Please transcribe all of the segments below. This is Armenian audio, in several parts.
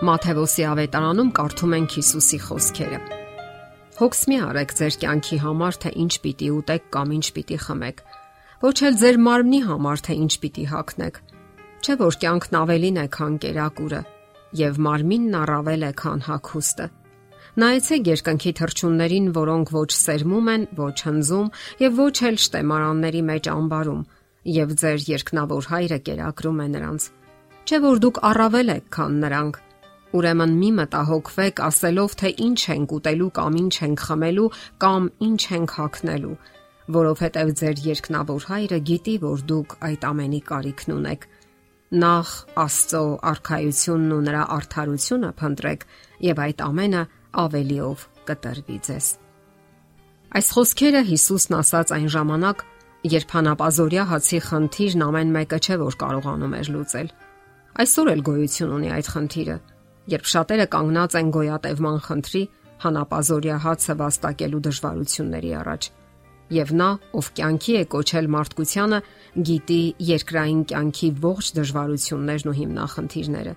Մաթեոսի ավետարանում կարդում ենք Հիսուսի խոսքերը։ Հոգս մի արեք ձեր կյանքի համար, թե ինչ պիտի ուտեք կամ ինչ պիտի խմեք։ Ոչ էլ ձեր մարմնի համար, թե ինչ պիտի հագնեք։ Չէ որ կյանքն ավելին է, քան կերակուրը, եւ մարմինն առավել է, քան հագուստը։ Նայեցեք երկնքի թռչուններին, որոնք ոչ սերմում են, ոչ հնձում եւ ոչ էլ շտեմարանների մեջ ամբարում, եւ ձեր երկնավոր հայրը կերակրում է նրանց։ Չէ որ դուք առավել եք, քան նրանք Ուրեմն մի մտահոգվեք ասելով, թե ինչ ենք ուտելու կամ ինչ ենք խմելու կամ ինչ ենք հագնելու, որովհետև ձեր երկնավոր հայրը գիտի, որ դուք այդ ամենի կարիքն ունեք։ Նախ Աստծո արխայությունն ու նրա արդարությունը փնտրեք, եւ այդ ամենը ավելիով կտրվի ձեզ։ Այս խոսքերը Հիսուսն ասաց այն ժամանակ, երբ հանապազորյա հացի խնդիրն ամեն մեկը չէ որ կարողանում էր լուծել։ Այսօր էլ գոյություն ունի այդ խնդիրը երբ շատերը կանգնած են գոյատևման խնդրի հանապազորյա հացը վաստակելու դժվարությունների առաջ։ Եվ նա, ով կյանքի է կոչել մարդկությանը, գիտի երկրային կյանքի ողջ դժվարություններն ու հիմնախնդիրները։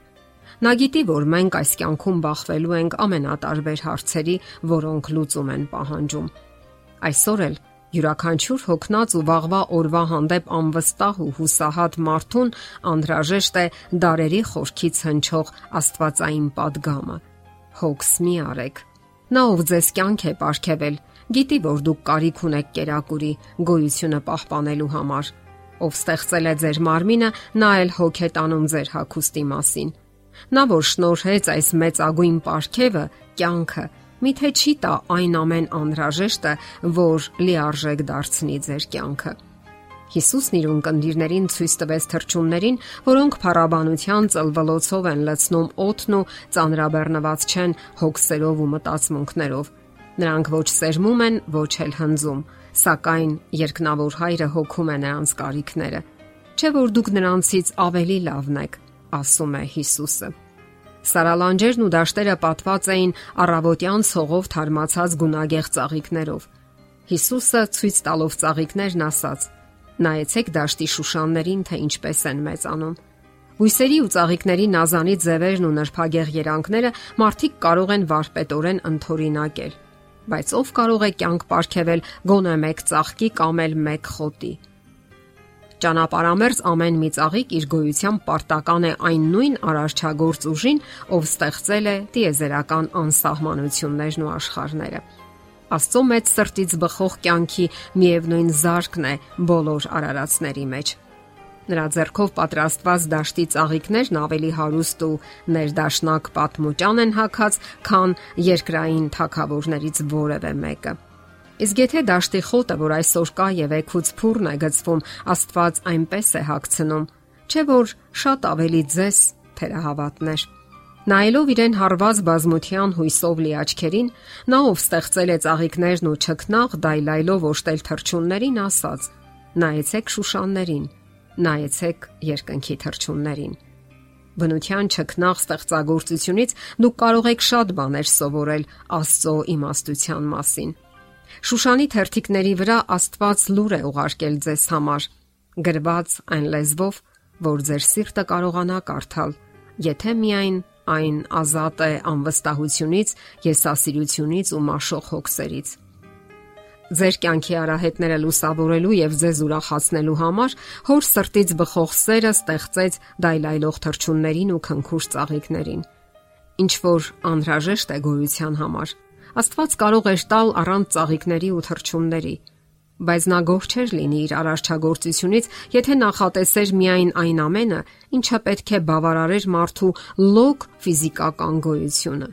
Նա գիտի, որ մենք այս կյանքում բախվելու ենք ամենատարբեր հարցերի, որոնք լուծում են պահանջում։ Այսօր էլ Յուրաքանչյուր հոգնած ու վաղվա օրվա հանդեպ անվստահ ու հուսահատ մարդուն անհրաժեշտ է դարերի խորքից հնչող աստվածային падգամը։ Հոգս մի արեք։ Նա ով ձեզ կյանք է ապարգևել, գիտի, որ դուք կարիք ունեք կերակուրի գոյությունը պահպանելու համար։ Ով ստեղծել է ձեր մարմինը, նա էլ հոգ է տանում ձեր հագուստի մասին։ Նա որ շնորհեց այս մեծ ագույն ապարգևը, կյանքը, Միթե չի տա այն ամեն անհրաժեշտը, որ լիարժեք դարձնի ձեր կյանքը։ Հիսուսն իր ունկնդիրներին ցույց տվեց թրջուններին, որոնք փառաբանության ծլվլոցով են լցնում օդն ու ծանրաբեռնված չեն հոգսերով ու մտածմունքներով։ Նրանք ոչ սերմում են, ոչ էլ հնձում, սակայն երկնավոր հայրը հոգում է նրանց կարիքները։ Չէ որ դուք նրանցից ավելի լավն եք, ասում է Հիսուսը։ Սարալանջերն ու դաշտերը պատված էին առավոտյան ցողով թարմացած գունագեղ ծաղիկներով։ Հիսուսը ցույց տալով ծաղիկներն ասաց. Նայեցեք դաշտի շուշաններին, թե ինչպես են մեծանում։ Բույսերի ու ծաղիկների նազանից ձևերն ու նրբագեղ երանգները մարդիկ կարող են վարպետորեն ընթորինակել, բայց ով կարող է կյանք ապարգևել գոնե մեկ ծաղկի կամ էլ մեկ խոտի։ Ճանապարհամերձ ամեն մի ծաղիկ իր գոյությամբ պարտական է այն նույն արարչագործ ուժին, ով ստեղծել է տիեզերական անսահմանություններն ու աշխարհները։ Աստծո մեծ սրտից բխող կյանքի միևնույն զարկն է բոլոր արարածների մեջ։ Նրա ձեռքով պատրաստված դաշտի ծաղիկներն ավելի հարուստ ու ներդաշնակ պատմուճան են հակած, քան երկրային թակավորներից որևէ մեկը։ Իսկ եթե դաշտի խոտը, որ այսօր կա եւ էքուց փուրն է գծվում, Աստված այնպես է հագցնում, չէ որ շատ ավելի ձես թերահավատներ։ Նայելով իրեն հարված բազմության հույսով լի աչքերին, նա ով ստեղծել է ծաղիկներն ու չքնաղ դայլայլով օշտել թրջուններին, ասաց. Նայեցեք շուշաններին, նայեցեք երկնքի թրջուններին։ Բնության չքնաղ ստեղծագործությունից դուք կարող եք շատ բաներ սովորել Աստծո իմաստության մասին։ Շուշանի թերթիկների վրա Աստված լուր է ուղարկել ձեզ համար, գրված այն լեզվով, որ ձեր սիրտը կարողանա կարդալ, եթե միայն այն ազատ է անվստահությունից, եսասիրությունից ու մաշող հոգսերից։ Ձեր կյանքի արահետները լուսավորելու եւ ձեզ ուրախացնելու համար հոր սրտից բխող սերը ստեղծեց դայլայլող թրջուններին ու քնքուշ ծաղիկներին։ Ինչ որ անհրաժեշտ է գոյության համար, Աստված կարող էր տալ առանց ծաղիկների ու թրջունների, բայց նա գող չէր լինի իր արարչագործությունից, եթե նախատեսեր միայն այն ամենը, ինչը պետք է բավարարեր մարդու լոկ ֆիզիկական գոյությունը։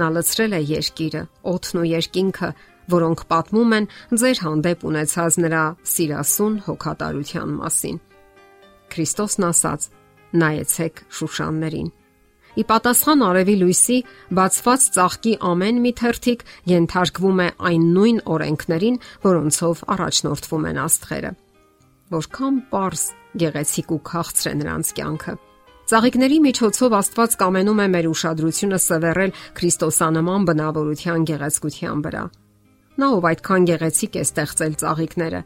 Նա լցրել է երկիրը, օդն ու երկինքը, որոնք պատմում են ձեր հանդեպ ունեցած նրա սիրասուն հոգատարության մասին։ Քրիստոսն ասաց. նայեցեք շուշաններին Ի պատասխան արևի լույսի բացված ծաղկի ամեն մի թերթիկ ենթարկվում է այն նույն օրենքներին, որոնցով առաջնորդվում են աստղերը։ Որքան པարս, գեղեցիկ ու քաղցր է նրանց կյանքը։ Ծաղիկների միջոցով Աստված կամենում է մեր ուշադրությունը սևեռել Քրիստոսանման բնավորության գեղեցկության վրա։ Նա ով այդքան գեղեցիկ է ստեղծել ծաղիկները,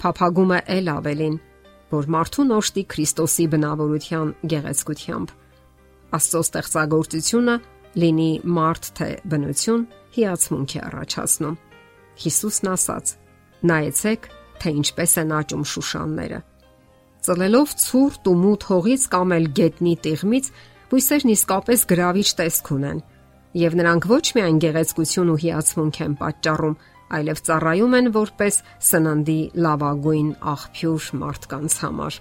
փափագում է ել ավելին, որ մարդուն օշտի Քրիստոսի բնավորության գեղեցկությամբ։ Աստծո ստեղծագործությունը լինի մարդ թե բնություն հիացմունք է առաջացնում։ Հիսուսն ասաց. Նայեցեք, թե ինչպես են աճում շուշանները։ Ծլելով ցուրտ ու մութ հողից կամ էլ գետնի տիղմից բույսերն իսկապես գրավիչ տեսք ունեն, եւ նրանք ոչ միայն գեղեցկություն ու հիացմունք են պատճառում, այլև ծառայում են որպես սննդի լավագույն աղբյուր մարդկանց համար։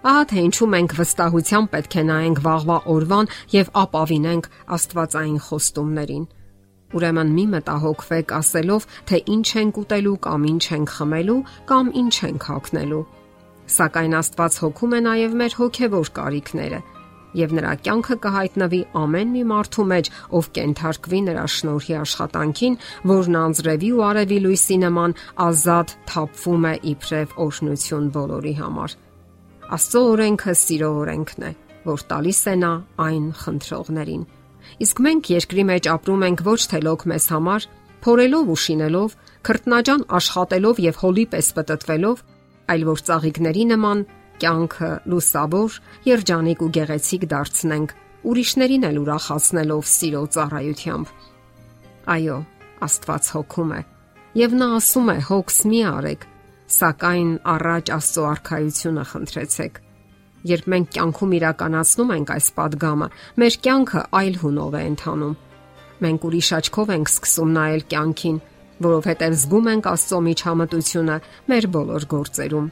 Ահա թե ինչու մենք վստահությամբ պետք է նայենք վաղվա օրվան եւ ապավինենք Աստվածային խոստումներին։ Ուրեմն մի մտահոգվեք ասելով, թե ինչ ենք ուտելու կամ ինչ ենք խմելու կամ ինչ ենք հագնելու։ Սակայն Աստված հոգում է նաև մեր հոգևոր կարիքները եւ նրա կյանքը կհայտնվի ամեն մի մարդու մեջ, ով կենթարկվի նրա շնորհի աշխատանքին, որն անձրևի ու արևի լույսի նման ազատ թափվում է իբրև օրհնություն բոլորի համար։ Աստծո օրենքը սիրո օրենքն է, որ տալիս է նա այն խնդրողներին։ Իսկ մենք երկրի մեջ ապրում ենք ոչ թե լոկ մեզ համար, փորելով ու շինելով, քրտնաջան աշխատելով եւ հոլի պես պատտվելով, այլ որ ծաղիկների նման կյանքը լուսավոր, երջանիկ ու գեղեցիկ դարձնենք, ուրիշներին էլ ուրախացնելով սիրո ծառայությամբ։ Այո, Աստված հոգում է, եւ նա ասում է՝ հոգս մի արեք, սակայն առաջ Աստծո արքայությունը խնդրեցեք։ Երբ մենք կյանքում իրականացնում ենք այս падգամը, մեր կյանքը այլ հունով է ընթանում։ Մենք ուրիշ աչքով ենք սկսում նայել կյանքին, որովհետև զգում ենք Աստծո միջամտությունը մեր բոլոր գործերում։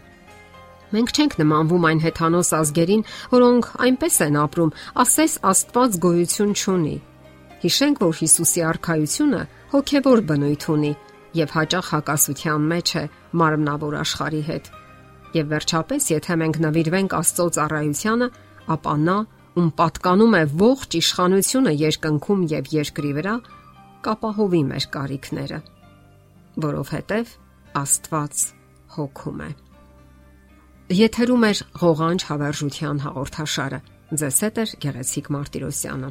Մենք չենք նմանվում այն հեթանոս ազգերին, որոնք այնպես են ապրում, ասես Աստված գոյություն չունի։ Հիշենք, որ Հիսուսի արքայությունը հոգևոր բնույթ ունի եւ հաճախ հակասության մեջ է, մարմնավոր աշխարհի հետ։ Եվ վերջապես, եթե մենք նվիրվենք Աստծո ծառայությանը, ապա նա, ում պատկանում է ողջ իշխանությունը երկնքում եւ երկրի վրա, կապահովի մեր կարիքները, որովհետեւ Աստված հոգում է։ Եթերում է ղողանջ հավերժության հաղորդաշարը։ Ձեզ հետ է Գեղեցիկ Մարտիրոսյանը։